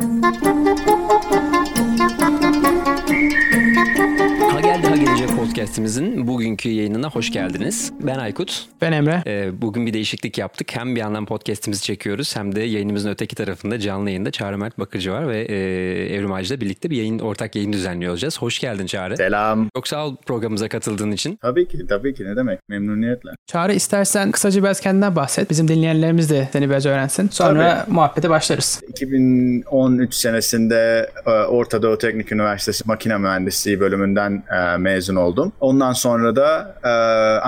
Thank you. Podcastimizin bugünkü yayınına hoş geldiniz. Ben Aykut. Ben Emre. Ee, bugün bir değişiklik yaptık. Hem bir yandan podcastimizi çekiyoruz hem de yayınımızın öteki tarafında canlı yayında Çağrı Mert Bakırcı var ve e, Evrim Ağacı'yla birlikte bir yayın ortak yayın düzenliyor olacağız. Hoş geldin Çağrı. Selam. Çok sağ ol programımıza katıldığın için. Tabii ki, tabii ki. Ne demek? Memnuniyetle. Çağrı istersen kısaca biraz kendinden bahset. Bizim dinleyenlerimiz de seni biraz öğrensin. Sonra muhabbete başlarız. 2013 senesinde e, Orta Doğu Teknik Üniversitesi Makine Mühendisliği bölümünden e, mezun oldum. Ondan sonra da e,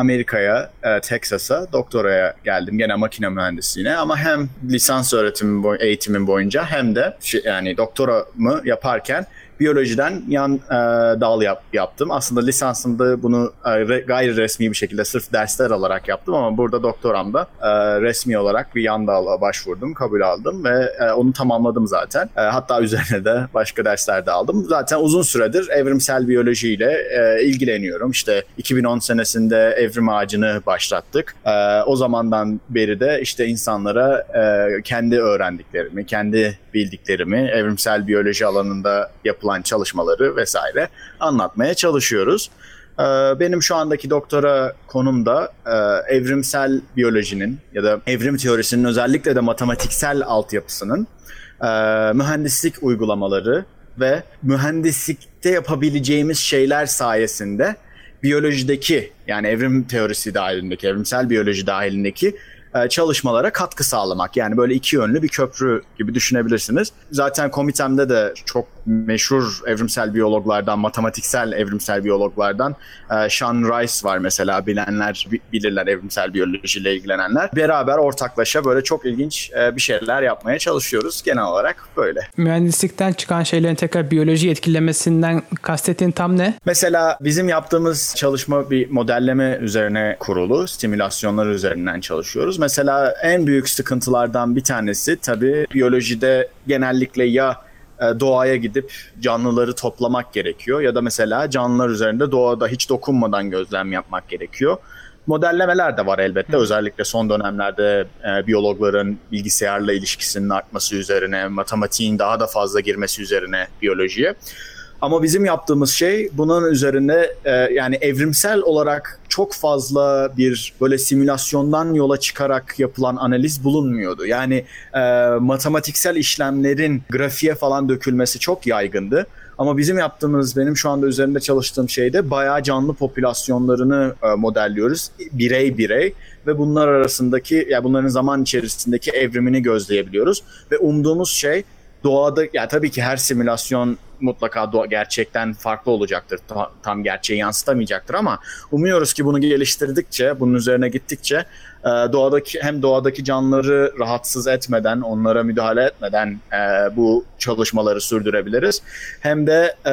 Amerika'ya, e, Texas'a doktoraya geldim. Gene makine mühendisliğine ama hem lisans öğretimim, boy- eğitimim boyunca hem de yani doktoramı yaparken biyolojiden yan e, dal yap, yaptım. Aslında lisansımda bunu e, re- gayri resmi bir şekilde sırf dersler alarak yaptım ama burada doktoramda e, resmi olarak bir yan dala başvurdum, kabul aldım ve e, onu tamamladım zaten. E, hatta üzerine de başka dersler de aldım. Zaten uzun süredir evrimsel biyolojiyle e, ilgileniyorum. İşte 2010 senesinde evrim ağacını başlattık. E, o zamandan beri de işte insanlara e, kendi öğrendiklerimi, kendi bildiklerimi, evrimsel biyoloji alanında yapılan çalışmaları vesaire anlatmaya çalışıyoruz. Ee, Benim şu andaki doktora konum da e, evrimsel biyolojinin ya da evrim teorisinin özellikle de matematiksel altyapısının e, mühendislik uygulamaları ve mühendislikte yapabileceğimiz şeyler sayesinde biyolojideki yani evrim teorisi dahilindeki, evrimsel biyoloji dahilindeki e, çalışmalara katkı sağlamak. Yani böyle iki yönlü bir köprü gibi düşünebilirsiniz. Zaten komitemde de çok meşhur evrimsel biyologlardan, matematiksel evrimsel biyologlardan e, Sean Rice var mesela bilenler bi- bilirler evrimsel biyolojiyle ilgilenenler. Beraber ortaklaşa böyle çok ilginç e, bir şeyler yapmaya çalışıyoruz. Genel olarak böyle. Mühendislikten çıkan şeylerin tekrar biyoloji etkilemesinden kastettiğin tam ne? Mesela bizim yaptığımız çalışma bir modelleme üzerine kurulu, simülasyonlar üzerinden çalışıyoruz. Mesela en büyük sıkıntılardan bir tanesi tabii biyolojide genellikle ya doğaya gidip canlıları toplamak gerekiyor ya da mesela canlılar üzerinde doğada hiç dokunmadan gözlem yapmak gerekiyor. Modellemeler de var elbette. Özellikle son dönemlerde e, biyologların bilgisayarla ilişkisinin artması üzerine, matematiğin daha da fazla girmesi üzerine biyolojiye. Ama bizim yaptığımız şey bunun üzerine e, yani evrimsel olarak çok fazla bir böyle simülasyondan yola çıkarak yapılan analiz bulunmuyordu. Yani e, matematiksel işlemlerin grafiğe falan dökülmesi çok yaygındı. Ama bizim yaptığımız, benim şu anda üzerinde çalıştığım şeyde bayağı canlı popülasyonlarını e, modelliyoruz. Birey birey ve bunlar arasındaki, yani bunların zaman içerisindeki evrimini gözleyebiliyoruz. Ve umduğumuz şey doğada, yani tabii ki her simülasyon mutlaka doğa, gerçekten farklı olacaktır. Ta- Tam gerçeği yansıtamayacaktır ama umuyoruz ki bunu geliştirdikçe, bunun üzerine gittikçe e, doğadaki hem doğadaki canlıları rahatsız etmeden, onlara müdahale etmeden e, bu çalışmaları sürdürebiliriz. Hem de e,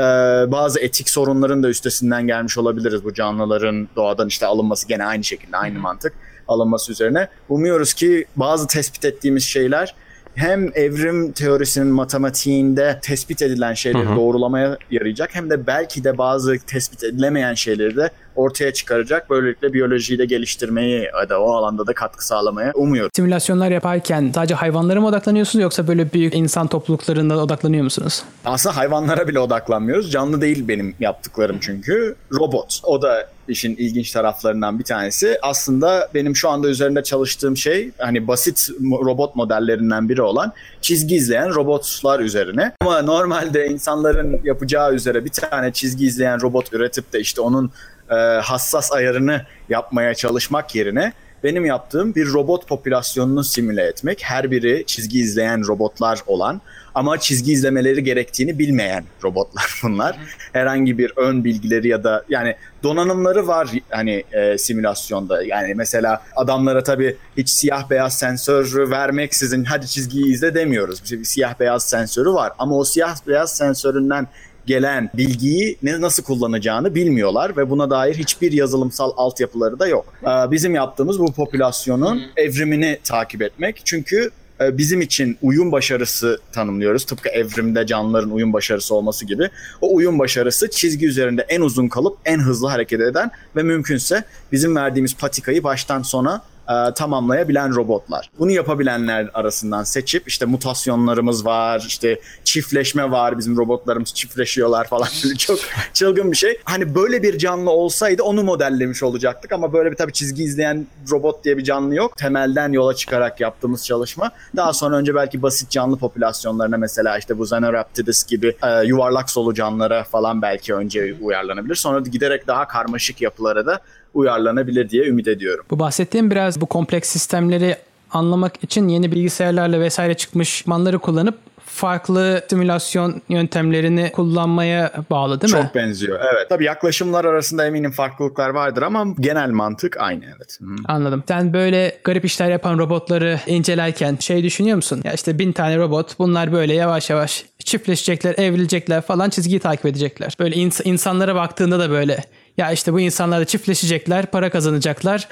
bazı etik sorunların da üstesinden gelmiş olabiliriz bu canlıların doğadan işte alınması gene aynı şekilde aynı mantık alınması üzerine. Umuyoruz ki bazı tespit ettiğimiz şeyler hem evrim teorisinin matematiğinde tespit edilen şeyleri doğrulamaya yarayacak hem de belki de bazı tespit edilemeyen şeyleri de ortaya çıkaracak. Böylelikle biyolojiyi de geliştirmeyi ya da o alanda da katkı sağlamaya umuyoruz. Simülasyonlar yaparken sadece hayvanlara mı odaklanıyorsunuz yoksa böyle büyük insan topluluklarına odaklanıyor musunuz? Aslında hayvanlara bile odaklanmıyoruz. Canlı değil benim yaptıklarım çünkü. Robot. O da işin ilginç taraflarından bir tanesi. Aslında benim şu anda üzerinde çalıştığım şey hani basit robot modellerinden biri olan çizgi izleyen robotlar üzerine. Ama normalde insanların yapacağı üzere bir tane çizgi izleyen robot üretip de işte onun e, hassas ayarını yapmaya çalışmak yerine benim yaptığım bir robot popülasyonunu simüle etmek. Her biri çizgi izleyen robotlar olan ama çizgi izlemeleri gerektiğini bilmeyen robotlar bunlar. Herhangi bir ön bilgileri ya da yani donanımları var hani e, simülasyonda. Yani mesela adamlara tabii hiç siyah beyaz sensör vermeksizin hadi çizgiyi izle demiyoruz. Bir siyah beyaz sensörü var ama o siyah beyaz sensöründen gelen bilgiyi ne nasıl kullanacağını bilmiyorlar ve buna dair hiçbir yazılımsal altyapıları da yok. Ee, Bizim yaptığımız bu popülasyonun evrimini takip etmek. Çünkü bizim için uyum başarısı tanımlıyoruz. Tıpkı evrimde canlıların uyum başarısı olması gibi. O uyum başarısı çizgi üzerinde en uzun kalıp en hızlı hareket eden ve mümkünse bizim verdiğimiz patikayı baştan sona e, tamamlayabilen robotlar. Bunu yapabilenler arasından seçip işte mutasyonlarımız var, işte çiftleşme var. Bizim robotlarımız çiftleşiyorlar falan. Çok çılgın bir şey. Hani böyle bir canlı olsaydı onu modellemiş olacaktık ama böyle bir tabii çizgi izleyen robot diye bir canlı yok. Temelden yola çıkarak yaptığımız çalışma. Daha sonra önce belki basit canlı popülasyonlarına mesela işte bu Xenoraptidus gibi e, yuvarlak solucanlara falan belki önce uyarlanabilir. Sonra giderek daha karmaşık yapılara da uyarlanabilir diye ümit ediyorum. Bu bahsettiğim biraz bu kompleks sistemleri anlamak için yeni bilgisayarlarla vesaire çıkmış manları kullanıp farklı simülasyon yöntemlerini kullanmaya bağlı değil mi? Çok benziyor. Evet. Tabii yaklaşımlar arasında eminim farklılıklar vardır ama genel mantık aynı evet. Hı. Anladım. Sen böyle garip işler yapan robotları incelerken şey düşünüyor musun? Ya işte bin tane robot bunlar böyle yavaş yavaş çiftleşecekler, evrilecekler falan çizgiyi takip edecekler. Böyle ins- insanlara baktığında da böyle ya işte bu insanlar da çiftleşecekler, para kazanacaklar.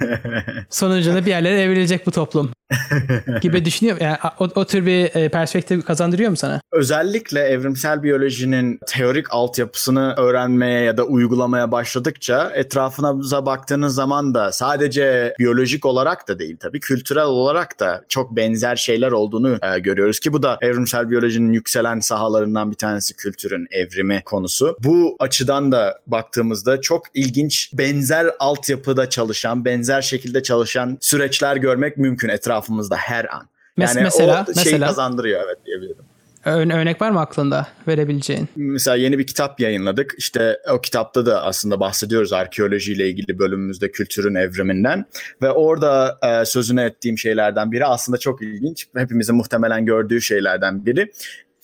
Sonucunda bir yerlere evrilecek bu toplum gibi düşünüyor. Yani o, o tür bir e, perspektif kazandırıyor mu sana? Özellikle evrimsel biyolojinin teorik altyapısını öğrenmeye ya da uygulamaya başladıkça etrafınıza baktığınız zaman da sadece biyolojik olarak da değil tabii kültürel olarak da çok benzer şeyler olduğunu e, görüyoruz ki bu da evrimsel biyolojinin yükselen sahalarından bir tanesi kültürün evrimi konusu. Bu açıdan da baktığımızda çok ilginç benzer altyapıda çalışan, benzer şekilde çalışan süreçler görmek mümkün etrafımızda her an. Mes- Yani mesela, o şeyi mesela? kazandırıyor evet diyebilirim. Ör- örnek var mı aklında verebileceğin? Mesela yeni bir kitap yayınladık. İşte o kitapta da aslında bahsediyoruz arkeolojiyle ilgili bölümümüzde kültürün evriminden. Ve orada e, sözünü ettiğim şeylerden biri aslında çok ilginç. Hepimizin muhtemelen gördüğü şeylerden biri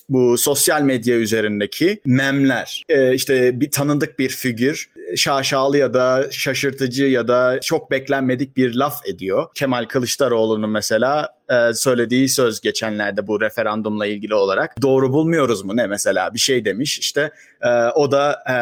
bu sosyal medya üzerindeki memler. Ee, işte bir tanıdık bir figür şaşalı ya da şaşırtıcı ya da çok beklenmedik bir laf ediyor. Kemal Kılıçdaroğlu'nun mesela e, söylediği söz geçenlerde bu referandumla ilgili olarak doğru bulmuyoruz mu ne mesela bir şey demiş işte e, o da e,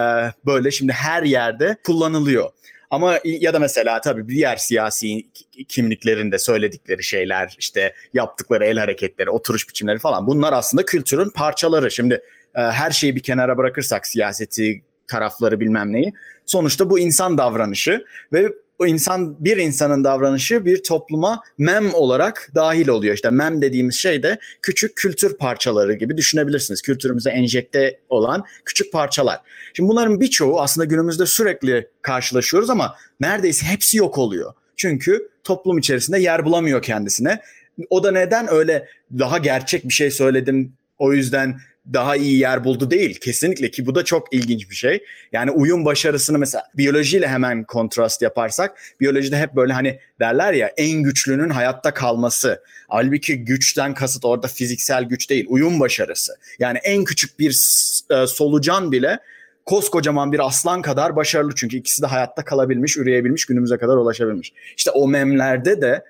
böyle şimdi her yerde kullanılıyor. Ama ya da mesela tabii diğer siyasi kimliklerin de söyledikleri şeyler, işte yaptıkları el hareketleri, oturuş biçimleri falan bunlar aslında kültürün parçaları. Şimdi e, her şeyi bir kenara bırakırsak siyaseti, tarafları bilmem neyi sonuçta bu insan davranışı ve o insan bir insanın davranışı bir topluma mem olarak dahil oluyor. İşte mem dediğimiz şey de küçük kültür parçaları gibi düşünebilirsiniz. Kültürümüze enjekte olan küçük parçalar. Şimdi bunların birçoğu aslında günümüzde sürekli karşılaşıyoruz ama neredeyse hepsi yok oluyor. Çünkü toplum içerisinde yer bulamıyor kendisine. O da neden öyle daha gerçek bir şey söyledim o yüzden daha iyi yer buldu değil. Kesinlikle ki bu da çok ilginç bir şey. Yani uyum başarısını mesela biyolojiyle hemen kontrast yaparsak biyolojide hep böyle hani derler ya en güçlünün hayatta kalması. Halbuki güçten kasıt orada fiziksel güç değil uyum başarısı. Yani en küçük bir e, solucan bile koskocaman bir aslan kadar başarılı çünkü ikisi de hayatta kalabilmiş, üreyebilmiş, günümüze kadar ulaşabilmiş. İşte o memlerde de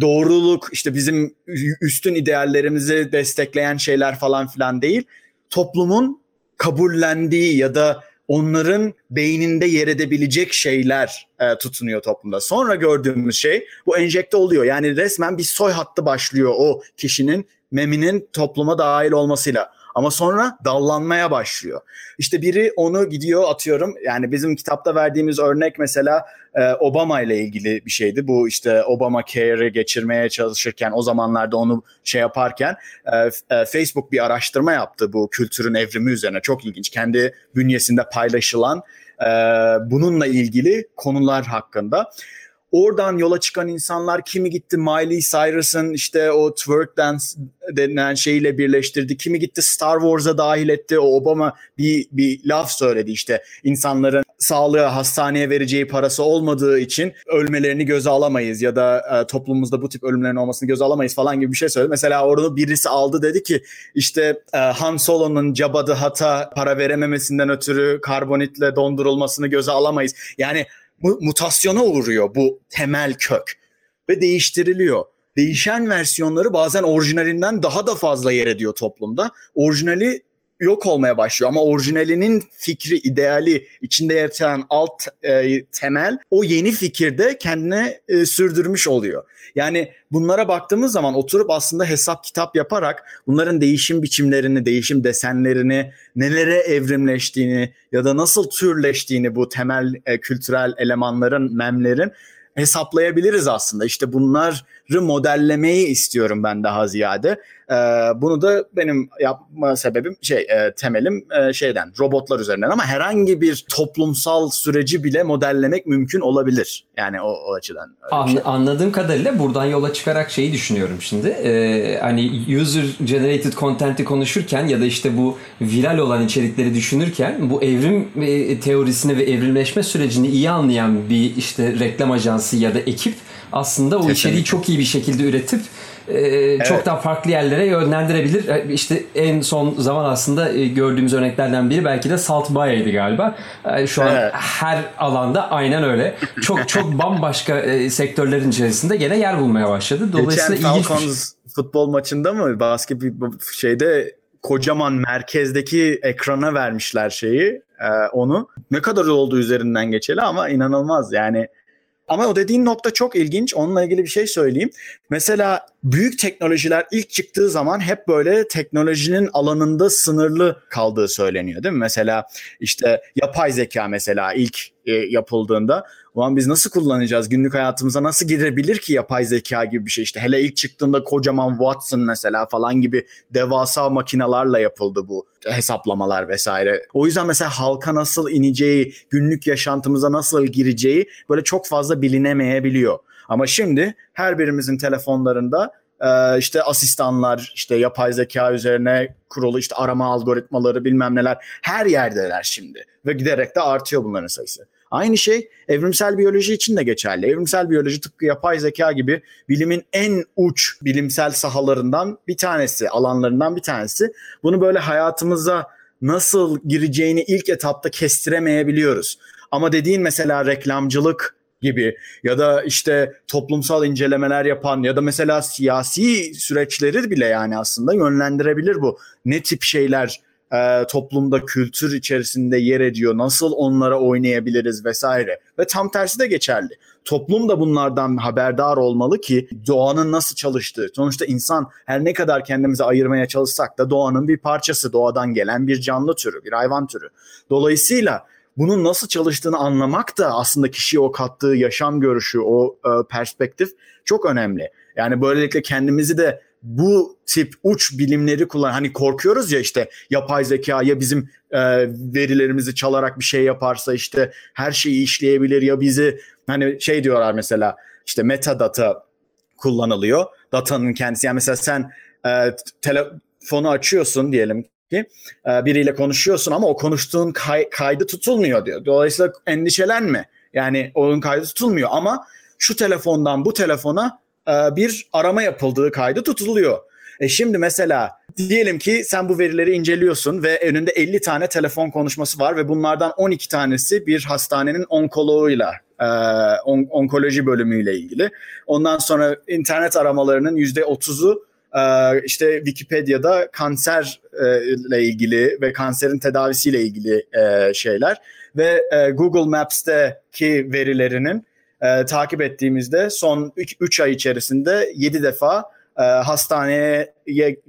doğruluk işte bizim üstün ideallerimizi destekleyen şeyler falan filan değil. Toplumun kabullendiği ya da onların beyninde yer edebilecek şeyler e, tutunuyor toplumda. Sonra gördüğümüz şey bu enjekte oluyor. Yani resmen bir soy hattı başlıyor o kişinin meminin topluma dahil olmasıyla. Ama sonra dallanmaya başlıyor. İşte biri onu gidiyor atıyorum. Yani bizim kitapta verdiğimiz örnek mesela e, Obama ile ilgili bir şeydi. Bu işte Obama Care'ı geçirmeye çalışırken o zamanlarda onu şey yaparken e, e, Facebook bir araştırma yaptı bu kültürün evrimi üzerine. Çok ilginç. Kendi bünyesinde paylaşılan e, bununla ilgili konular hakkında. Oradan yola çıkan insanlar kimi gitti Miley Cyrus'ın işte o twerk dance denilen şeyle birleştirdi. Kimi gitti Star Wars'a dahil etti. O Obama bir, bir laf söyledi işte insanların sağlığa hastaneye vereceği parası olmadığı için ölmelerini göze alamayız ya da e, toplumumuzda bu tip ölümlerin olmasını göze alamayız falan gibi bir şey söyledi. Mesela orada birisi aldı dedi ki işte e, Han Solo'nun Jabba the Hutt'a para verememesinden ötürü karbonitle dondurulmasını göze alamayız. Yani mutasyona uğruyor bu temel kök ve değiştiriliyor. Değişen versiyonları bazen orijinalinden daha da fazla yer ediyor toplumda. Orijinali yok olmaya başlıyor ama orijinalinin fikri, ideali içinde yatan alt e, temel o yeni fikirde kendine e, sürdürmüş oluyor. Yani bunlara baktığımız zaman oturup aslında hesap kitap yaparak bunların değişim biçimlerini, değişim desenlerini, nelere evrimleştiğini ya da nasıl türleştiğini bu temel e, kültürel elemanların, memlerin hesaplayabiliriz aslında. İşte bunları modellemeyi istiyorum ben daha ziyade. Ee, bunu da benim yapma sebebim şey e, temelim e, şeyden robotlar üzerinden ama herhangi bir toplumsal süreci bile modellemek mümkün olabilir. Yani o, o açıdan. An, şey. Anladığım kadarıyla buradan yola çıkarak şeyi düşünüyorum şimdi. Ee, hani user generated content'i konuşurken ya da işte bu viral olan içerikleri düşünürken bu evrim e, teorisini ve evrimleşme sürecini iyi anlayan bir işte reklam ajansı ya da ekip aslında o Kesinlikle. içeriği çok iyi bir şekilde üretip e, evet. çok daha farklı yerlere yönlendirebilir. E, işte en son zaman aslında e, gördüğümüz örneklerden biri belki de Salt Baya'ydı galiba. E, şu an evet. her alanda aynen öyle. Çok çok bambaşka sektörlerin içerisinde gene yer bulmaya başladı. Dolayısıyla Geçen ilginç Falcons şey. futbol maçında mı basket şeyde kocaman merkezdeki ekrana vermişler şeyi onu. Ne kadar oldu üzerinden geçeli ama inanılmaz yani ama o dediğin nokta çok ilginç. Onunla ilgili bir şey söyleyeyim. Mesela büyük teknolojiler ilk çıktığı zaman hep böyle teknolojinin alanında sınırlı kaldığı söyleniyor değil mi? Mesela işte yapay zeka mesela ilk e, yapıldığında ulan biz nasıl kullanacağız? Günlük hayatımıza nasıl girebilir ki yapay zeka gibi bir şey? İşte hele ilk çıktığında kocaman Watson mesela falan gibi devasa makinalarla yapıldı bu hesaplamalar vesaire. O yüzden mesela halka nasıl ineceği, günlük yaşantımıza nasıl gireceği böyle çok fazla bilinemeyebiliyor. Ama şimdi her birimizin telefonlarında e, işte asistanlar, işte yapay zeka üzerine kurulu işte arama algoritmaları bilmem neler her yerdeler şimdi. Ve giderek de artıyor bunların sayısı. Aynı şey evrimsel biyoloji için de geçerli. Evrimsel biyoloji tıpkı yapay zeka gibi bilimin en uç bilimsel sahalarından bir tanesi, alanlarından bir tanesi. Bunu böyle hayatımıza nasıl gireceğini ilk etapta kestiremeyebiliyoruz. Ama dediğin mesela reklamcılık gibi ya da işte toplumsal incelemeler yapan ya da mesela siyasi süreçleri bile yani aslında yönlendirebilir bu. Ne tip şeyler e, toplumda kültür içerisinde yer ediyor, nasıl onlara oynayabiliriz vesaire. Ve tam tersi de geçerli. Toplum da bunlardan haberdar olmalı ki doğanın nasıl çalıştığı. Sonuçta insan her ne kadar kendimizi ayırmaya çalışsak da doğanın bir parçası, doğadan gelen bir canlı türü, bir hayvan türü. Dolayısıyla bunun nasıl çalıştığını anlamak da aslında kişiye o kattığı yaşam görüşü, o e, perspektif çok önemli. Yani böylelikle kendimizi de bu tip uç bilimleri kullan hani korkuyoruz ya işte yapay zeka ya bizim e, verilerimizi çalarak bir şey yaparsa işte her şeyi işleyebilir ya bizi hani şey diyorlar mesela işte metadata kullanılıyor. Datanın kendisi yani mesela sen e, telefonu açıyorsun diyelim ki e, biriyle konuşuyorsun ama o konuştuğun kay, kaydı tutulmuyor diyor. Dolayısıyla endişelenme. Yani onun kaydı tutulmuyor ama şu telefondan bu telefona bir arama yapıldığı kaydı tutuluyor. E şimdi mesela diyelim ki sen bu verileri inceliyorsun ve önünde 50 tane telefon konuşması var ve bunlardan 12 tanesi bir hastanenin onkoloğuyla, e, on, onkoloji bölümüyle ilgili. Ondan sonra internet aramalarının %30'u e, işte Wikipedia'da kanserle ilgili ve kanserin tedavisiyle ilgili e, şeyler ve e, Google Maps'teki verilerinin e, takip ettiğimizde son 3 ay içerisinde 7 defa e, hastaneye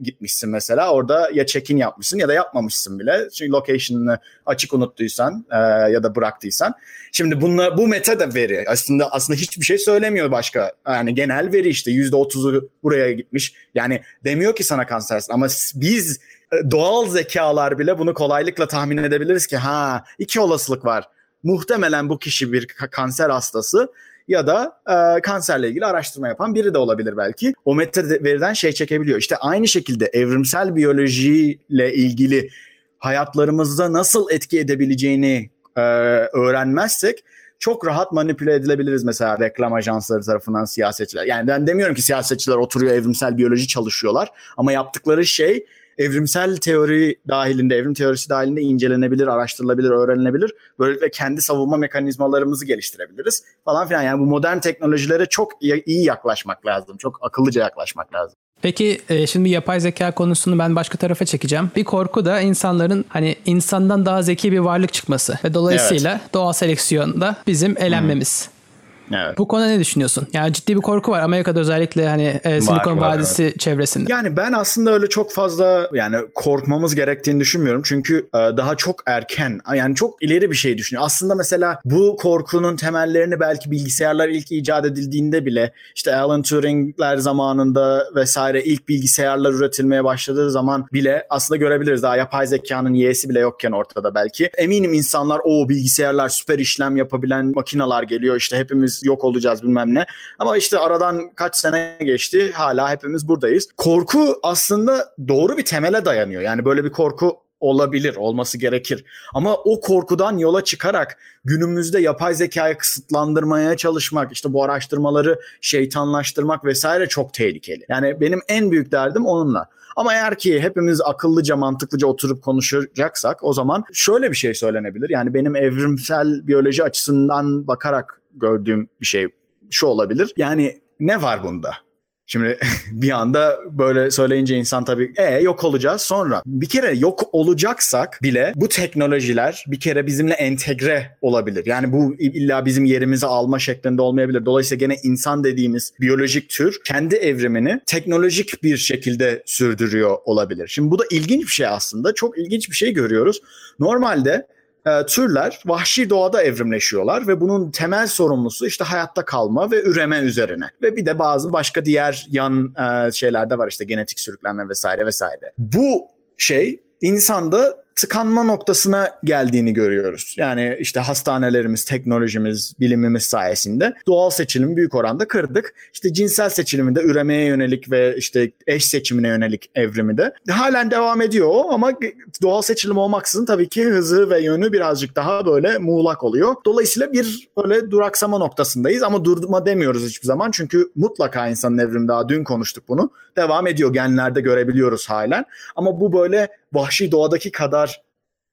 gitmişsin mesela. Orada ya check-in yapmışsın ya da yapmamışsın bile. Çünkü location'ını açık unuttuysan e, ya da bıraktıysan. Şimdi bunla, bu meta da veri. Aslında aslında hiçbir şey söylemiyor başka. Yani genel veri işte %30'u buraya gitmiş. Yani demiyor ki sana kansersin ama biz e, doğal zekalar bile bunu kolaylıkla tahmin edebiliriz ki ha iki olasılık var muhtemelen bu kişi bir kanser hastası ya da e, kanserle ilgili araştırma yapan biri de olabilir belki. O meta veriden şey çekebiliyor. İşte aynı şekilde evrimsel biyolojiyle ilgili hayatlarımızda nasıl etki edebileceğini e, öğrenmezsek çok rahat manipüle edilebiliriz mesela reklam ajansları tarafından siyasetçiler. Yani ben demiyorum ki siyasetçiler oturuyor evrimsel biyoloji çalışıyorlar ama yaptıkları şey evrimsel teori dahilinde, evrim teorisi dahilinde incelenebilir, araştırılabilir, öğrenilebilir. Böylelikle kendi savunma mekanizmalarımızı geliştirebiliriz falan filan. Yani bu modern teknolojilere çok iyi yaklaşmak lazım. Çok akıllıca yaklaşmak lazım. Peki e, şimdi yapay zeka konusunu ben başka tarafa çekeceğim. Bir korku da insanların hani insandan daha zeki bir varlık çıkması ve dolayısıyla evet. doğal seleksiyonda bizim elenmemiz. Evet. Bu konuda ne düşünüyorsun? Yani ciddi bir korku var Amerika'da özellikle hani e, Silikon var, Vadisi çevresinde. Yani ben aslında öyle çok fazla yani korkmamız gerektiğini düşünmüyorum. Çünkü e, daha çok erken yani çok ileri bir şey düşünüyor. Aslında mesela bu korkunun temellerini belki bilgisayarlar ilk icat edildiğinde bile işte Alan Turing'ler zamanında vesaire ilk bilgisayarlar üretilmeye başladığı zaman bile aslında görebiliriz. Daha yapay zekanın y'si bile yokken ortada belki. Eminim insanlar o bilgisayarlar süper işlem yapabilen makineler geliyor işte hepimiz yok olacağız bilmem ne. Ama işte aradan kaç sene geçti hala hepimiz buradayız. Korku aslında doğru bir temele dayanıyor. Yani böyle bir korku olabilir, olması gerekir. Ama o korkudan yola çıkarak günümüzde yapay zekayı kısıtlandırmaya çalışmak, işte bu araştırmaları şeytanlaştırmak vesaire çok tehlikeli. Yani benim en büyük derdim onunla. Ama eğer ki hepimiz akıllıca, mantıklıca oturup konuşacaksak o zaman şöyle bir şey söylenebilir. Yani benim evrimsel biyoloji açısından bakarak gördüğüm bir şey şu olabilir. Yani ne var bunda? Şimdi bir anda böyle söyleyince insan tabii e yok olacağız sonra. Bir kere yok olacaksak bile bu teknolojiler bir kere bizimle entegre olabilir. Yani bu illa bizim yerimizi alma şeklinde olmayabilir. Dolayısıyla gene insan dediğimiz biyolojik tür kendi evrimini teknolojik bir şekilde sürdürüyor olabilir. Şimdi bu da ilginç bir şey aslında. Çok ilginç bir şey görüyoruz. Normalde e, türler vahşi doğada evrimleşiyorlar ve bunun temel sorumlusu işte hayatta kalma ve üreme üzerine. Ve bir de bazı başka diğer yan e, şeyler var işte genetik sürüklenme vesaire vesaire. Bu şey insanda tıkanma noktasına geldiğini görüyoruz. Yani işte hastanelerimiz, teknolojimiz, bilimimiz sayesinde doğal seçilimi büyük oranda kırdık. İşte cinsel seçilimi de üremeye yönelik ve işte eş seçimine yönelik evrimi de halen devam ediyor ama doğal seçilim olmaksızın tabii ki hızı ve yönü birazcık daha böyle muğlak oluyor. Dolayısıyla bir böyle duraksama noktasındayız ama durma demiyoruz hiçbir zaman çünkü mutlaka insanın evrimi daha dün konuştuk bunu. Devam ediyor genlerde görebiliyoruz halen ama bu böyle vahşi doğadaki kadar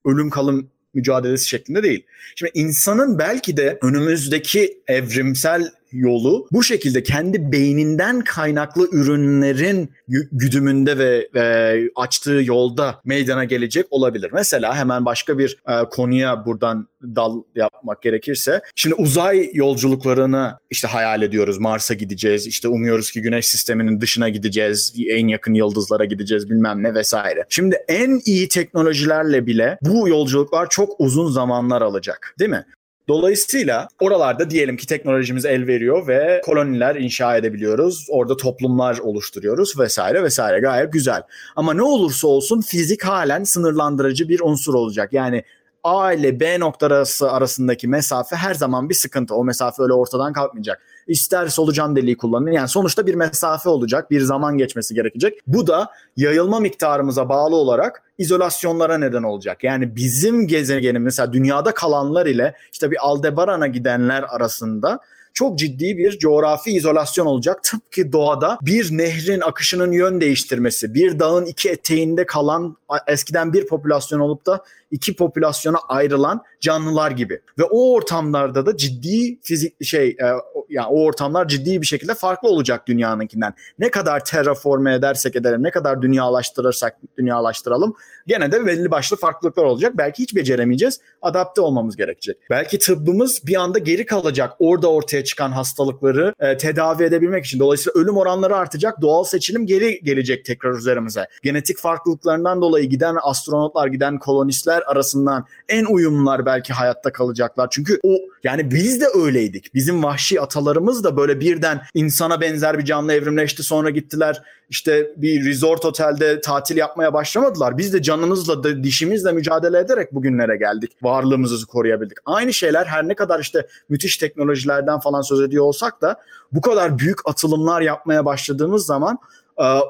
ölüm kalım mücadelesi şeklinde değil. Şimdi insanın belki de önümüzdeki evrimsel yolu bu şekilde kendi beyninden kaynaklı ürünlerin güdümünde ve, ve açtığı yolda meydana gelecek olabilir. Mesela hemen başka bir e, konuya buradan dal yapmak gerekirse şimdi uzay yolculuklarını işte hayal ediyoruz. Mars'a gideceğiz. işte umuyoruz ki Güneş sisteminin dışına gideceğiz. En yakın yıldızlara gideceğiz bilmem ne vesaire. Şimdi en iyi teknolojilerle bile bu yolculuklar çok uzun zamanlar alacak. Değil mi? Dolayısıyla oralarda diyelim ki teknolojimiz el veriyor ve koloniler inşa edebiliyoruz. Orada toplumlar oluşturuyoruz vesaire vesaire gayet güzel. Ama ne olursa olsun fizik halen sınırlandırıcı bir unsur olacak. Yani A ile B noktası arasındaki mesafe her zaman bir sıkıntı. O mesafe öyle ortadan kalkmayacak. İster solucan deliği kullanın. Yani sonuçta bir mesafe olacak. Bir zaman geçmesi gerekecek. Bu da yayılma miktarımıza bağlı olarak izolasyonlara neden olacak. Yani bizim gezegenin mesela dünyada kalanlar ile işte bir Aldebaran'a gidenler arasında çok ciddi bir coğrafi izolasyon olacak. Tıpkı doğada bir nehrin akışının yön değiştirmesi, bir dağın iki eteğinde kalan eskiden bir popülasyon olup da iki popülasyona ayrılan canlılar gibi. Ve o ortamlarda da ciddi fizik şey e, yani o ortamlar ciddi bir şekilde farklı olacak dünyanınkinden. Ne kadar terraforme edersek edelim, ne kadar dünyalaştırırsak dünyalaştıralım gene de belli başlı farklılıklar olacak. Belki hiç beceremeyeceğiz. Adapte olmamız gerekecek. Belki tıbbımız bir anda geri kalacak. Orada ortaya çıkan hastalıkları e, tedavi edebilmek için. Dolayısıyla ölüm oranları artacak. Doğal seçilim geri gelecek tekrar üzerimize. Genetik farklılıklarından dolayı giden astronotlar, giden kolonistler arasından en uyumlular belki hayatta kalacaklar. Çünkü o yani biz de öyleydik. Bizim vahşi atalarımız da böyle birden insana benzer bir canlı evrimleşti. Sonra gittiler işte bir resort otelde tatil yapmaya başlamadılar. Biz de canımızla da dişimizle mücadele ederek bugünlere geldik. Varlığımızı koruyabildik. Aynı şeyler her ne kadar işte müthiş teknolojilerden falan söz ediyor olsak da bu kadar büyük atılımlar yapmaya başladığımız zaman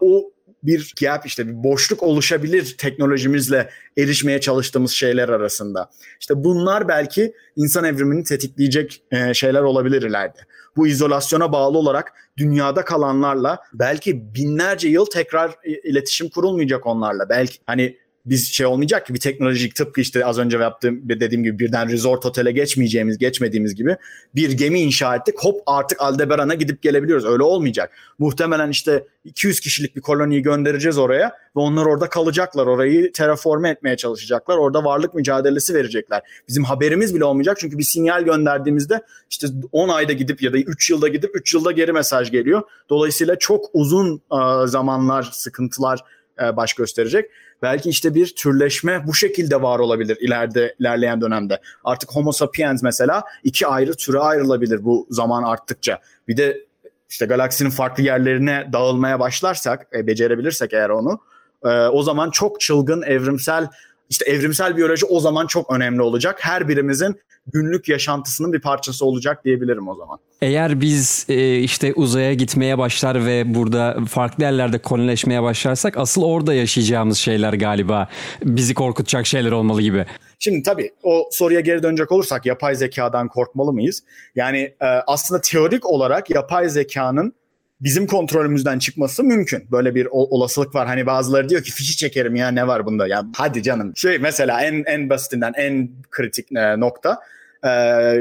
o bir gap işte bir boşluk oluşabilir teknolojimizle erişmeye çalıştığımız şeyler arasında. İşte bunlar belki insan evrimini tetikleyecek şeyler olabilir ileride. Bu izolasyona bağlı olarak dünyada kalanlarla belki binlerce yıl tekrar iletişim kurulmayacak onlarla. Belki hani biz şey olmayacak ki bir teknolojik tıpkı işte az önce yaptığım dediğim gibi birden resort otele geçmeyeceğimiz geçmediğimiz gibi bir gemi inşa ettik hop artık Aldebaran'a gidip gelebiliyoruz öyle olmayacak. Muhtemelen işte 200 kişilik bir koloniyi göndereceğiz oraya ve onlar orada kalacaklar orayı terraforme etmeye çalışacaklar orada varlık mücadelesi verecekler. Bizim haberimiz bile olmayacak çünkü bir sinyal gönderdiğimizde işte 10 ayda gidip ya da 3 yılda gidip 3 yılda geri mesaj geliyor. Dolayısıyla çok uzun zamanlar sıkıntılar baş gösterecek. Belki işte bir türleşme bu şekilde var olabilir ileride ilerleyen dönemde. Artık Homo sapiens mesela iki ayrı türe ayrılabilir bu zaman arttıkça. Bir de işte galaksinin farklı yerlerine dağılmaya başlarsak, e, becerebilirsek eğer onu, e, o zaman çok çılgın evrimsel işte evrimsel biyoloji o zaman çok önemli olacak. Her birimizin günlük yaşantısının bir parçası olacak diyebilirim o zaman. Eğer biz e, işte uzaya gitmeye başlar ve burada farklı yerlerde kolonileşmeye başlarsak asıl orada yaşayacağımız şeyler galiba bizi korkutacak şeyler olmalı gibi. Şimdi tabii o soruya geri dönecek olursak yapay zekadan korkmalı mıyız? Yani e, aslında teorik olarak yapay zekanın bizim kontrolümüzden çıkması mümkün. Böyle bir olasılık var. Hani bazıları diyor ki fişi çekerim ya ne var bunda? Ya hadi canım. Şey mesela en en basitinden en kritik e, nokta e,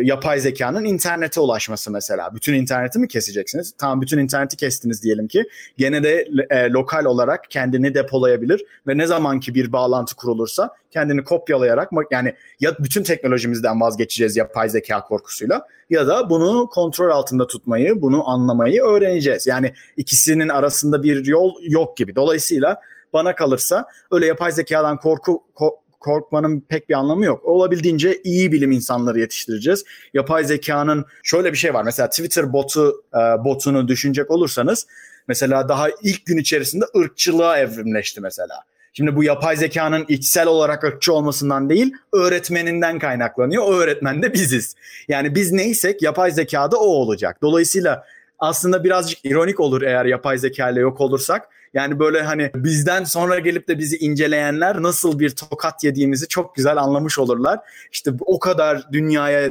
yapay zekanın internete ulaşması mesela. Bütün interneti mi keseceksiniz? Tamam bütün interneti kestiniz diyelim ki. Gene de e, lokal olarak kendini depolayabilir ve ne zamanki bir bağlantı kurulursa kendini kopyalayarak yani ya bütün teknolojimizden vazgeçeceğiz yapay zeka korkusuyla ya da bunu kontrol altında tutmayı, bunu anlamayı öğreneceğiz. Yani ikisinin arasında bir yol yok gibi. Dolayısıyla bana kalırsa öyle yapay zekadan korku ko- korkmanın pek bir anlamı yok. Olabildiğince iyi bilim insanları yetiştireceğiz. Yapay zekanın şöyle bir şey var. Mesela Twitter botu e, botunu düşünecek olursanız mesela daha ilk gün içerisinde ırkçılığa evrimleşti mesela. Şimdi bu yapay zekanın içsel olarak ırkçı olmasından değil, öğretmeninden kaynaklanıyor. O öğretmen de biziz. Yani biz neysek yapay zekada o olacak. Dolayısıyla aslında birazcık ironik olur eğer yapay zeka ile yok olursak. Yani böyle hani bizden sonra gelip de bizi inceleyenler nasıl bir tokat yediğimizi çok güzel anlamış olurlar. İşte o kadar dünyaya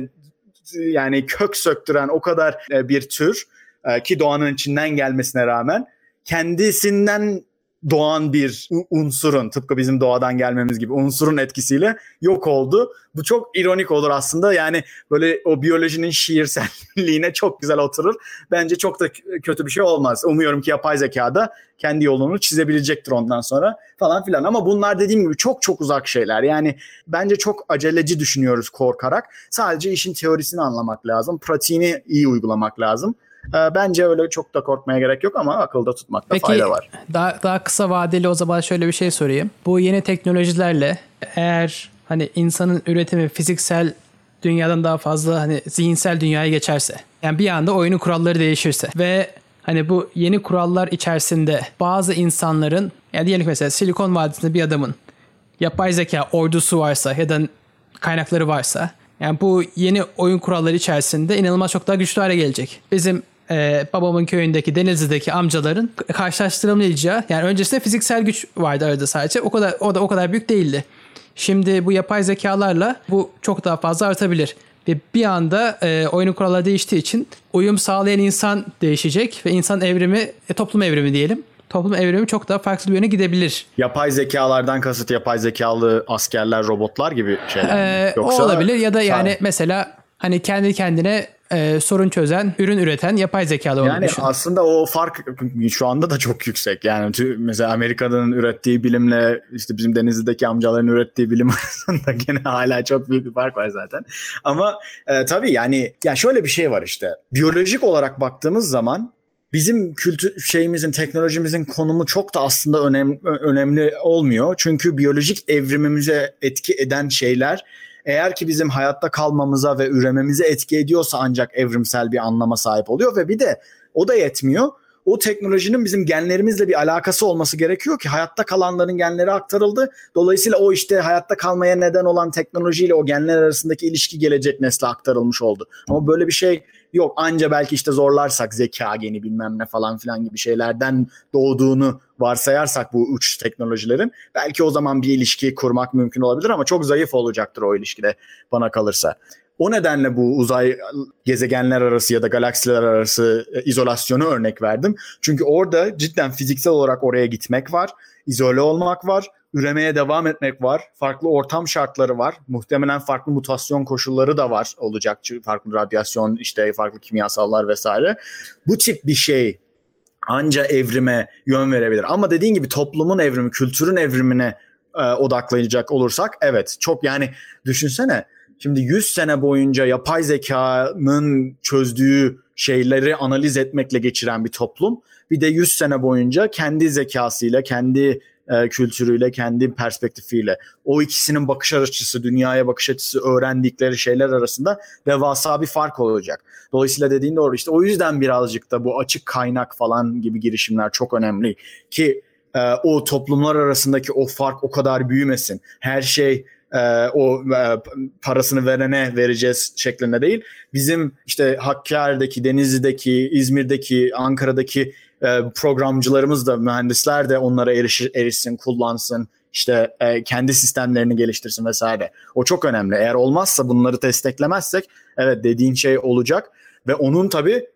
yani kök söktüren o kadar e, bir tür e, ki doğanın içinden gelmesine rağmen kendisinden doğan bir unsurun tıpkı bizim doğadan gelmemiz gibi unsurun etkisiyle yok oldu. Bu çok ironik olur aslında. Yani böyle o biyolojinin şiirselliğine çok güzel oturur. Bence çok da kötü bir şey olmaz. Umuyorum ki yapay zeka da kendi yolunu çizebilecektir ondan sonra falan filan. Ama bunlar dediğim gibi çok çok uzak şeyler. Yani bence çok aceleci düşünüyoruz korkarak. Sadece işin teorisini anlamak lazım. Pratiğini iyi uygulamak lazım. Ee, bence öyle çok da korkmaya gerek yok ama akılda tutmakta Peki, fayda var. Daha, daha kısa vadeli o zaman şöyle bir şey sorayım. Bu yeni teknolojilerle eğer hani insanın üretimi fiziksel dünyadan daha fazla hani zihinsel dünyaya geçerse yani bir anda oyunun kuralları değişirse ve hani bu yeni kurallar içerisinde bazı insanların yani diyelim mesela Silikon Vadisi'nde bir adamın yapay zeka ordusu varsa ya da kaynakları varsa yani bu yeni oyun kuralları içerisinde inanılmaz çok daha güçlü hale gelecek. Bizim e, babamın köyündeki Denizli'deki amcaların karşılaştırılmayacağı yani öncesinde fiziksel güç vardı arada sadece o kadar o da o kadar büyük değildi. Şimdi bu yapay zekalarla bu çok daha fazla artabilir. Ve bir anda e, oyunun kuralları değiştiği için uyum sağlayan insan değişecek ve insan evrimi, e, toplum evrimi diyelim. Toplum evrimi çok daha farklı bir yöne gidebilir. Yapay zekalardan kasıt yapay zekalı askerler, robotlar gibi şeyler. Ee, Yoksa o olabilir ya da yani mesela hani kendi kendine e, sorun çözen, ürün üreten yapay zekalı olduğunu Yani düşün. aslında o fark şu anda da çok yüksek. Yani mesela Amerika'nın ürettiği bilimle işte bizim Denizli'deki amcaların ürettiği bilim arasında gene hala çok büyük bir fark var zaten. Ama e, tabii yani ya şöyle bir şey var işte. Biyolojik olarak baktığımız zaman bizim kültür şeyimizin, teknolojimizin konumu çok da aslında önemli önemli olmuyor. Çünkü biyolojik evrimimize etki eden şeyler eğer ki bizim hayatta kalmamıza ve ürememize etki ediyorsa ancak evrimsel bir anlama sahip oluyor ve bir de o da yetmiyor. O teknolojinin bizim genlerimizle bir alakası olması gerekiyor ki hayatta kalanların genleri aktarıldı. Dolayısıyla o işte hayatta kalmaya neden olan teknolojiyle o genler arasındaki ilişki gelecek nesle aktarılmış oldu. Ama böyle bir şey yok. Anca belki işte zorlarsak zeka geni bilmem ne falan filan gibi şeylerden doğduğunu varsayarsak bu uç teknolojilerin belki o zaman bir ilişki kurmak mümkün olabilir ama çok zayıf olacaktır o ilişkide bana kalırsa. O nedenle bu uzay gezegenler arası ya da galaksiler arası e, izolasyonu örnek verdim. Çünkü orada cidden fiziksel olarak oraya gitmek var, izole olmak var, üremeye devam etmek var. Farklı ortam şartları var. Muhtemelen farklı mutasyon koşulları da var olacak. Farklı radyasyon, işte farklı kimyasallar vesaire. Bu tip bir şey anca evrime yön verebilir. Ama dediğin gibi toplumun evrimi, kültürün evrimine e, odaklanacak olursak evet çok yani düşünsene şimdi 100 sene boyunca yapay zekanın çözdüğü şeyleri analiz etmekle geçiren bir toplum bir de 100 sene boyunca kendi zekasıyla, kendi e, kültürüyle, kendi perspektifiyle o ikisinin bakış açısı, dünyaya bakış açısı öğrendikleri şeyler arasında devasa bir fark olacak. Dolayısıyla dediğin doğru. İşte o yüzden birazcık da bu açık kaynak falan gibi girişimler çok önemli ki e, o toplumlar arasındaki o fark o kadar büyümesin. Her şey e, o e, parasını verene vereceğiz şeklinde değil. Bizim işte Hakkari'deki, Denizli'deki, İzmir'deki, Ankara'daki e, programcılarımız da mühendisler de onlara erişir, erişsin, kullansın, işte e, kendi sistemlerini geliştirsin vesaire. O çok önemli. Eğer olmazsa bunları desteklemezsek evet dediğin şey olacak ve onun tabii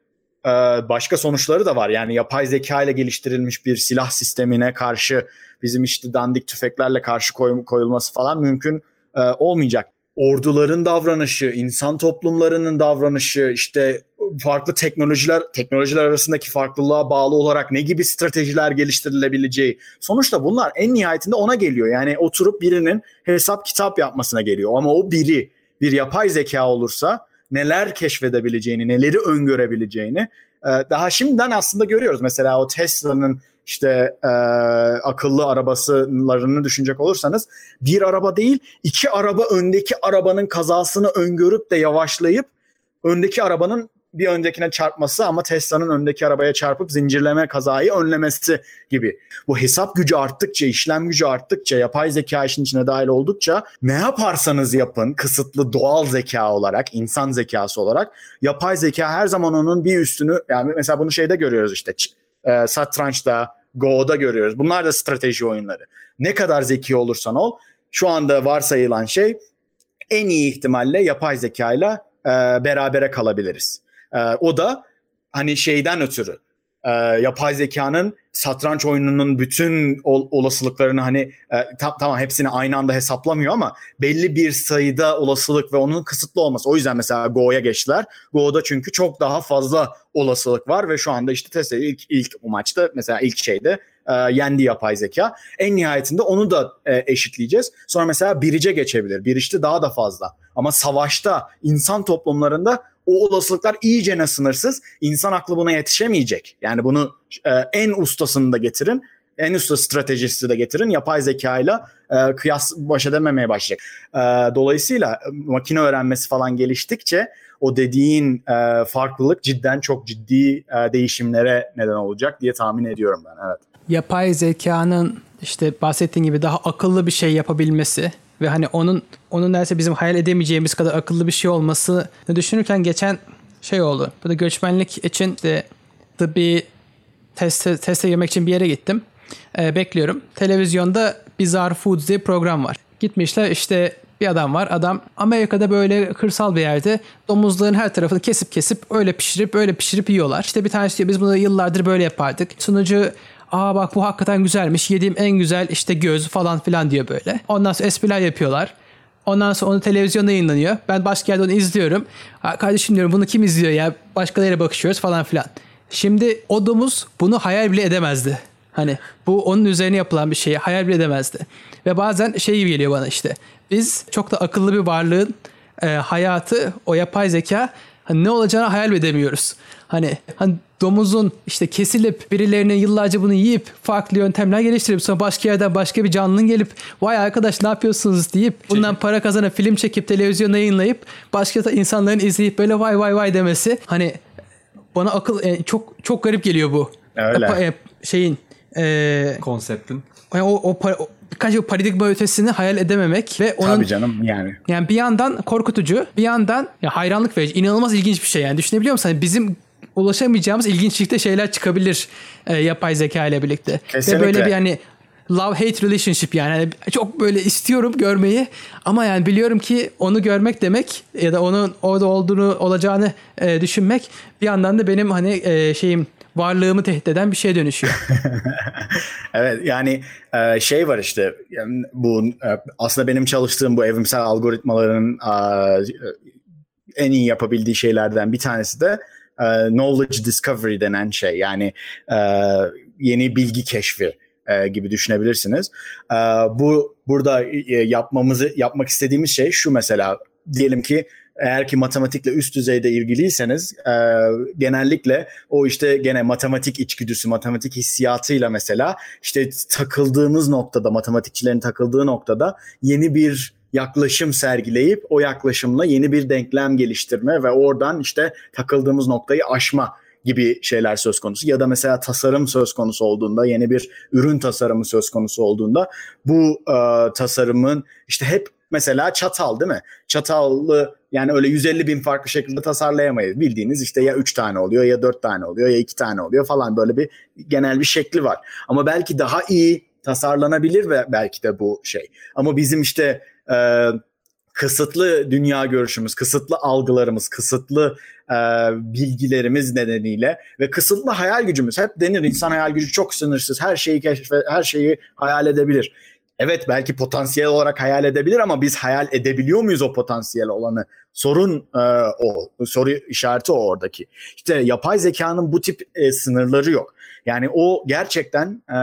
e, başka sonuçları da var. Yani yapay zeka ile geliştirilmiş bir silah sistemine karşı bizim işte dandik tüfeklerle karşı koy, koyulması falan mümkün e, olmayacak. Orduların davranışı, insan toplumlarının davranışı, işte farklı teknolojiler teknolojiler arasındaki farklılığa bağlı olarak ne gibi stratejiler geliştirilebileceği. Sonuçta bunlar en nihayetinde ona geliyor. Yani oturup birinin hesap kitap yapmasına geliyor. Ama o biri bir yapay zeka olursa neler keşfedebileceğini, neleri öngörebileceğini e, daha şimdiden aslında görüyoruz. Mesela o Tesla'nın işte e, akıllı arabasılarını düşünecek olursanız bir araba değil iki araba öndeki arabanın kazasını öngörüp de yavaşlayıp öndeki arabanın bir öndekine çarpması ama Tesla'nın öndeki arabaya çarpıp zincirleme kazayı önlemesi gibi. Bu hesap gücü arttıkça, işlem gücü arttıkça, yapay zeka işin içine dahil oldukça ne yaparsanız yapın kısıtlı doğal zeka olarak, insan zekası olarak yapay zeka her zaman onun bir üstünü yani mesela bunu şeyde görüyoruz işte e, satrançta, Go'da görüyoruz. Bunlar da strateji oyunları. Ne kadar zeki olursan ol şu anda varsayılan şey en iyi ihtimalle yapay zekayla e, berabere kalabiliriz. E, o da hani şeyden ötürü e, yapay zekanın satranç oyununun bütün ol, olasılıklarını hani e, tam, tamam hepsini aynı anda hesaplamıyor ama belli bir sayıda olasılık ve onun kısıtlı olması. O yüzden mesela Go'ya geçtiler. Go'da çünkü çok daha fazla olasılık var ve şu anda işte Tesla ilk, ilk o maçta mesela ilk şeyde e, yendi yapay zeka. En nihayetinde onu da e, eşitleyeceğiz. Sonra mesela birice geçebilir. Bir işte daha da fazla. Ama savaşta insan toplumlarında o olasılıklar iyice sınırsız. İnsan aklı buna yetişemeyecek. Yani bunu e, en ustasını da getirin. En usta stratejisi de getirin. Yapay zekayla e, kıyas baş edememeye başlayacak. E, dolayısıyla e, makine öğrenmesi falan geliştikçe o dediğin e, farklılık cidden çok ciddi e, değişimlere neden olacak diye tahmin ediyorum ben. Evet. Yapay zekanın işte bahsettiğin gibi daha akıllı bir şey yapabilmesi ve hani onun onun derse bizim hayal edemeyeceğimiz kadar akıllı bir şey olması düşünürken geçen şey oldu. Bu da göçmenlik için işte tıbbi test, teste girmek için bir yere gittim. Ee, bekliyorum. Televizyonda Bizarre Foods diye program var. Gitmişler işte bir adam var. Adam Amerika'da böyle kırsal bir yerde domuzların her tarafını kesip kesip öyle pişirip öyle pişirip yiyorlar. İşte bir tanesi diyor biz bunu yıllardır böyle yapardık. Sunucu aa bak bu hakikaten güzelmiş yediğim en güzel işte göz falan filan diyor böyle. Ondan sonra espriler yapıyorlar. Ondan sonra onu televizyonda yayınlanıyor. Ben başka yerde onu izliyorum. Kardeşim diyorum bunu kim izliyor ya? Başkalarıyla bakışıyoruz falan filan. Şimdi o domuz bunu hayal bile edemezdi. Hani bu onun üzerine yapılan bir şeyi hayal bile edemezdi. Ve bazen şey gibi geliyor bana işte. Biz çok da akıllı bir varlığın e, hayatı, o yapay zeka hani ne olacağını hayal edemiyoruz. Hani, hani domuzun işte kesilip birilerinin yıllarca bunu yiyip farklı yöntemler geliştirip sonra başka yerden başka bir canlının gelip vay arkadaş ne yapıyorsunuz deyip bundan para kazanıp film çekip televizyona yayınlayıp başka insanların izleyip böyle vay vay vay demesi hani bana akıl e, çok çok garip geliyor bu. Öyle. E, şeyin e, Konseptin. yani o, o, para, o birkaç yıl paradigma ötesini hayal edememek ve onun Tabii canım yani. yani bir yandan korkutucu, bir yandan ya hayranlık verici, inanılmaz ilginç bir şey yani düşünebiliyor musun? Hani bizim ulaşamayacağımız ilginçlikte şeyler çıkabilir e, yapay zeka ile birlikte. Kesinlikle. Ve böyle bir hani love hate relationship yani. yani çok böyle istiyorum görmeyi ama yani biliyorum ki onu görmek demek ya da onun orada olduğunu olacağını e, düşünmek bir yandan da benim hani e, şeyim varlığımı tehdit eden bir şeye dönüşüyor. evet yani e, şey var işte bu e, aslında benim çalıştığım bu evrimsel algoritmaların en iyi yapabildiği şeylerden bir tanesi de knowledge discovery denen şey yani yeni bilgi keşfi gibi düşünebilirsiniz. Bu burada yapmamızı yapmak istediğimiz şey şu mesela diyelim ki eğer ki matematikle üst düzeyde ilgiliyseniz e, genellikle o işte gene matematik içgüdüsü, matematik hissiyatıyla mesela işte takıldığımız noktada, matematikçilerin takıldığı noktada yeni bir yaklaşım sergileyip o yaklaşımla yeni bir denklem geliştirme ve oradan işte takıldığımız noktayı aşma gibi şeyler söz konusu. Ya da mesela tasarım söz konusu olduğunda yeni bir ürün tasarımı söz konusu olduğunda bu e, tasarımın işte hep mesela çatal değil mi? Çatallı yani öyle 150 bin farklı şekilde tasarlayamayız. Bildiğiniz işte ya 3 tane oluyor ya 4 tane oluyor ya 2 tane oluyor falan böyle bir genel bir şekli var. Ama belki daha iyi tasarlanabilir ve belki de bu şey. Ama bizim işte e, kısıtlı dünya görüşümüz, kısıtlı algılarımız, kısıtlı e, bilgilerimiz nedeniyle ve kısıtlı hayal gücümüz. Hep denir insan hayal gücü çok sınırsız. Her şeyi keşfe, her şeyi hayal edebilir evet belki potansiyel olarak hayal edebilir ama biz hayal edebiliyor muyuz o potansiyel olanı? Sorun e, o, soru işareti o oradaki. İşte yapay zekanın bu tip e, sınırları yok. Yani o gerçekten e,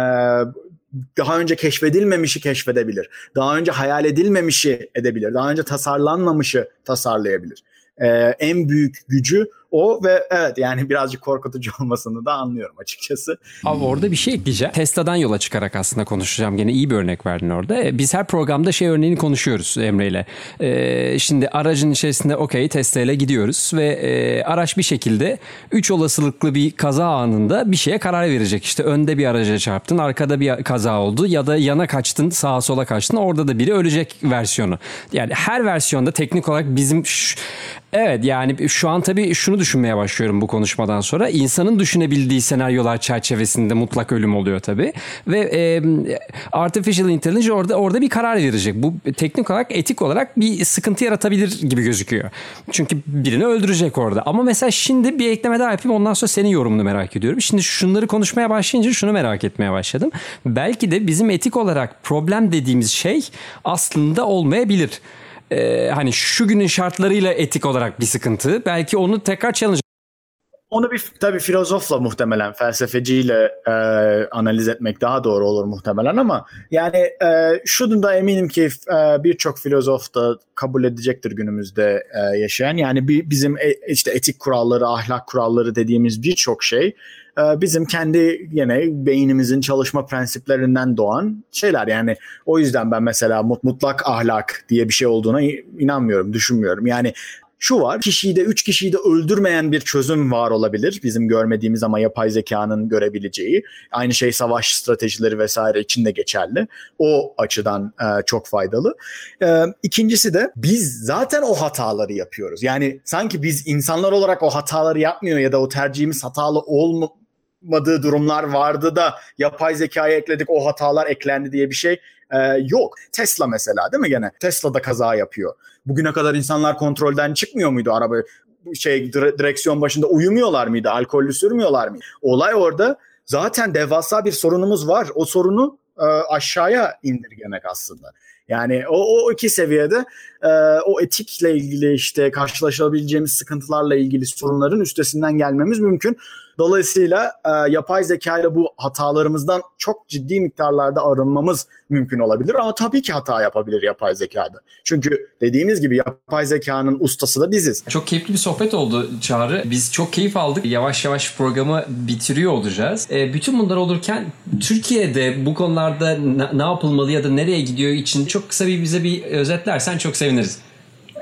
daha önce keşfedilmemişi keşfedebilir. Daha önce hayal edilmemişi edebilir. Daha önce tasarlanmamışı tasarlayabilir. E, en büyük gücü o ve evet yani birazcık korkutucu olmasını da anlıyorum açıkçası. Abi orada bir şey ekleyeceğim. Tesla'dan yola çıkarak aslında konuşacağım. Gene iyi bir örnek verdin orada. E, biz her programda şey örneğini konuşuyoruz Emre ile. Ee, şimdi aracın içerisinde okey Tesla ile gidiyoruz ve e, araç bir şekilde 3 olasılıklı bir kaza anında bir şeye karar verecek. İşte önde bir araca çarptın, arkada bir kaza oldu ya da yana kaçtın, sağa sola kaçtın. Orada da biri ölecek versiyonu. Yani her versiyonda teknik olarak bizim Evet yani şu an tabii şunu düşünmeye başlıyorum bu konuşmadan sonra. İnsanın düşünebildiği senaryolar çerçevesinde mutlak ölüm oluyor tabii. Ve e, artificial intelligence orada orada bir karar verecek. Bu teknik olarak, etik olarak bir sıkıntı yaratabilir gibi gözüküyor. Çünkü birini öldürecek orada. Ama mesela şimdi bir ekleme daha yapayım ondan sonra senin yorumunu merak ediyorum. Şimdi şunları konuşmaya başlayınca şunu merak etmeye başladım. Belki de bizim etik olarak problem dediğimiz şey aslında olmayabilir e, hani şu günün şartlarıyla etik olarak bir sıkıntı. Belki onu tekrar challenge onu bir tabii filozofla muhtemelen felsefeciyle e, analiz etmek daha doğru olur muhtemelen ama yani e, şunu da eminim ki e, birçok filozof da kabul edecektir günümüzde e, yaşayan. Yani bir, bizim e, işte etik kuralları, ahlak kuralları dediğimiz birçok şey bizim kendi yine beynimizin çalışma prensiplerinden doğan şeyler. Yani o yüzden ben mesela mutlak ahlak diye bir şey olduğuna inanmıyorum, düşünmüyorum. Yani şu var. Kişiyi de 3 kişiyi de öldürmeyen bir çözüm var olabilir. Bizim görmediğimiz ama yapay zekanın görebileceği. Aynı şey savaş stratejileri vesaire için de geçerli. O açıdan e, çok faydalı. E, ikincisi de biz zaten o hataları yapıyoruz. Yani sanki biz insanlar olarak o hataları yapmıyor ya da o tercihimiz hatalı olma yapmadığı durumlar vardı da yapay zekaya ekledik o hatalar eklendi diye bir şey e, yok. Tesla mesela değil mi gene? Tesla da kaza yapıyor. Bugüne kadar insanlar kontrolden çıkmıyor muydu araba şey direksiyon başında uyumuyorlar mıydı? Alkollü sürmüyorlar mı? Olay orada zaten devasa bir sorunumuz var. O sorunu e, aşağıya indirgemek aslında. Yani o, o iki seviyede e, o etikle ilgili işte karşılaşabileceğimiz sıkıntılarla ilgili sorunların üstesinden gelmemiz mümkün. Dolayısıyla e, yapay zeka ile bu hatalarımızdan çok ciddi miktarlarda arınmamız mümkün olabilir ama tabii ki hata yapabilir yapay zekada. Çünkü dediğimiz gibi yapay zekanın ustası da biziz. Çok keyifli bir sohbet oldu Çağrı. Biz çok keyif aldık. Yavaş yavaş programı bitiriyor olacağız. E, bütün bunlar olurken Türkiye'de bu konularda ne yapılmalı ya da nereye gidiyor için çok kısa bir bize bir özetlersen çok seviniriz.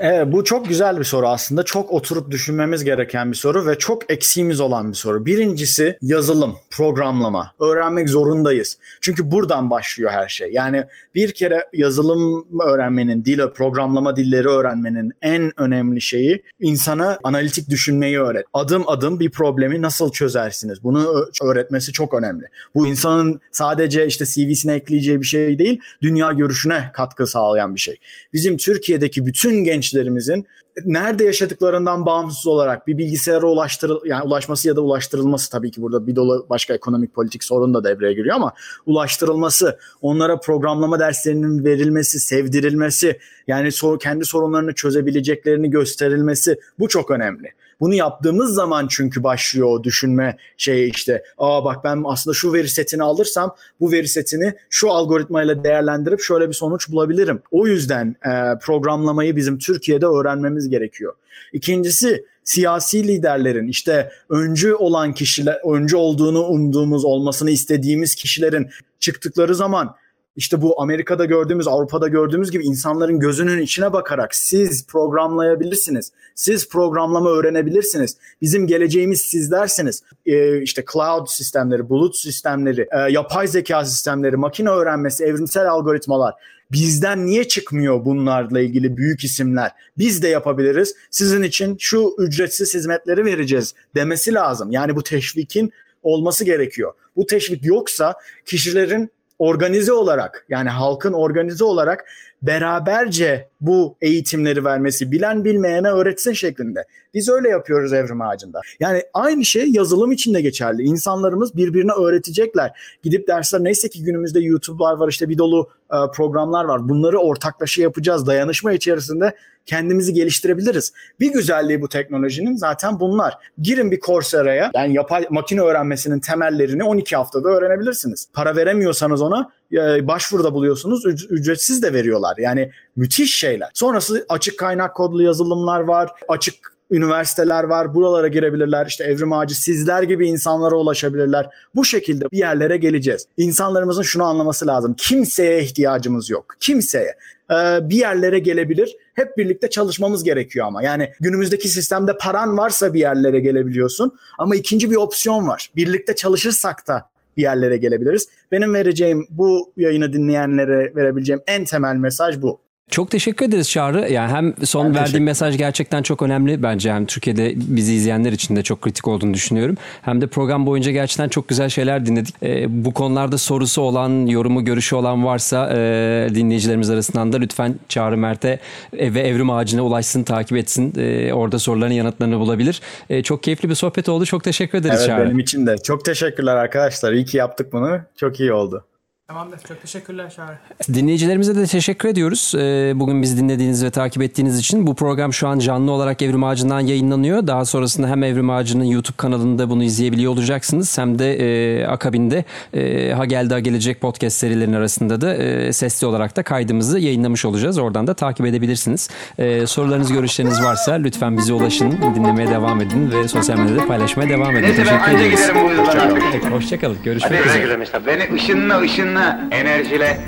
Evet, bu çok güzel bir soru aslında. Çok oturup düşünmemiz gereken bir soru ve çok eksiğimiz olan bir soru. Birincisi yazılım, programlama. Öğrenmek zorundayız. Çünkü buradan başlıyor her şey. Yani bir kere yazılım öğrenmenin, dil, programlama dilleri öğrenmenin en önemli şeyi insana analitik düşünmeyi öğret. Adım adım bir problemi nasıl çözersiniz? Bunu öğretmesi çok önemli. Bu insanın sadece işte CV'sine ekleyeceği bir şey değil, dünya görüşüne katkı sağlayan bir şey. Bizim Türkiye'deki bütün genç gençlerimizin nerede yaşadıklarından bağımsız olarak bir bilgisayara ulaştırıl yani ulaşması ya da ulaştırılması tabii ki burada bir dolu başka ekonomik politik sorun da devreye giriyor ama ulaştırılması, onlara programlama derslerinin verilmesi, sevdirilmesi, yani sor, kendi sorunlarını çözebileceklerini gösterilmesi bu çok önemli. Bunu yaptığımız zaman çünkü başlıyor o düşünme şey işte aa bak ben aslında şu veri setini alırsam bu veri setini şu algoritmayla değerlendirip şöyle bir sonuç bulabilirim. O yüzden e, programlamayı bizim Türkiye'de öğrenmemiz gerekiyor. İkincisi siyasi liderlerin işte öncü olan kişiler, öncü olduğunu umduğumuz, olmasını istediğimiz kişilerin çıktıkları zaman işte bu Amerika'da gördüğümüz, Avrupa'da gördüğümüz gibi insanların gözünün içine bakarak siz programlayabilirsiniz. Siz programlama öğrenebilirsiniz. Bizim geleceğimiz sizlersiniz. Ee, işte cloud sistemleri, bulut sistemleri, e, yapay zeka sistemleri, makine öğrenmesi, evrimsel algoritmalar. Bizden niye çıkmıyor bunlarla ilgili büyük isimler? Biz de yapabiliriz. Sizin için şu ücretsiz hizmetleri vereceğiz demesi lazım. Yani bu teşvikin olması gerekiyor. Bu teşvik yoksa kişilerin organize olarak yani halkın organize olarak beraberce bu eğitimleri vermesi bilen bilmeyene öğretsin şeklinde. Biz öyle yapıyoruz Evrim Ağacı'nda. Yani aynı şey yazılım için de geçerli. İnsanlarımız birbirine öğretecekler. Gidip dersler neyse ki günümüzde YouTube'lar var işte bir dolu e, programlar var. Bunları ortaklaşa yapacağız. Dayanışma içerisinde kendimizi geliştirebiliriz. Bir güzelliği bu teknolojinin zaten bunlar. Girin bir Coursera'ya yani yapay makine öğrenmesinin temellerini 12 haftada öğrenebilirsiniz. Para veremiyorsanız ona e, başvuruda buluyorsunuz. Ücretsiz de veriyorlar. Yani müthiş şeyler. Sonrası açık kaynak kodlu yazılımlar var. Açık üniversiteler var. Buralara girebilirler. İşte Evrim Ağacı sizler gibi insanlara ulaşabilirler. Bu şekilde bir yerlere geleceğiz. İnsanlarımızın şunu anlaması lazım. Kimseye ihtiyacımız yok. Kimseye. Ee, bir yerlere gelebilir. Hep birlikte çalışmamız gerekiyor ama. Yani günümüzdeki sistemde paran varsa bir yerlere gelebiliyorsun. Ama ikinci bir opsiyon var. Birlikte çalışırsak da bir yerlere gelebiliriz. Benim vereceğim bu yayını dinleyenlere verebileceğim en temel mesaj bu. Çok teşekkür ederiz Çağrı. Yani hem son ben verdiğim mesaj gerçekten çok önemli bence. Hem Türkiye'de bizi izleyenler için de çok kritik olduğunu düşünüyorum. Hem de program boyunca gerçekten çok güzel şeyler dinledik. E, bu konularda sorusu olan, yorumu, görüşü olan varsa e, dinleyicilerimiz arasından da lütfen Çağrı Mert'e e, ve Evrim Ağacı'na ulaşsın, takip etsin. E, orada soruların yanıtlarını bulabilir. E, çok keyifli bir sohbet oldu. Çok teşekkür ederiz evet, Çağrı. benim için de. Çok teşekkürler arkadaşlar. İyi ki yaptık bunu. Çok iyi oldu. Tamamdır. Çok teşekkürler Çağrı. Dinleyicilerimize de teşekkür ediyoruz. Ee, bugün bizi dinlediğiniz ve takip ettiğiniz için. Bu program şu an canlı olarak Evrim Ağacı'ndan yayınlanıyor. Daha sonrasında hem Evrim Ağacı'nın YouTube kanalında bunu izleyebiliyor olacaksınız. Hem de e, akabinde e, Ha Geldi Ha Gelecek podcast serilerinin arasında da e, sesli olarak da kaydımızı yayınlamış olacağız. Oradan da takip edebilirsiniz. E, sorularınız, görüşleriniz varsa lütfen bize ulaşın. Dinlemeye devam edin ve sosyal medyada paylaşmaya devam edin. Neyse ben teşekkür ederiz. giderim bu yüzden. Hoşçakalın. Görüşmek üzere. Beni ışınla ışınla heyecanla, enerjile.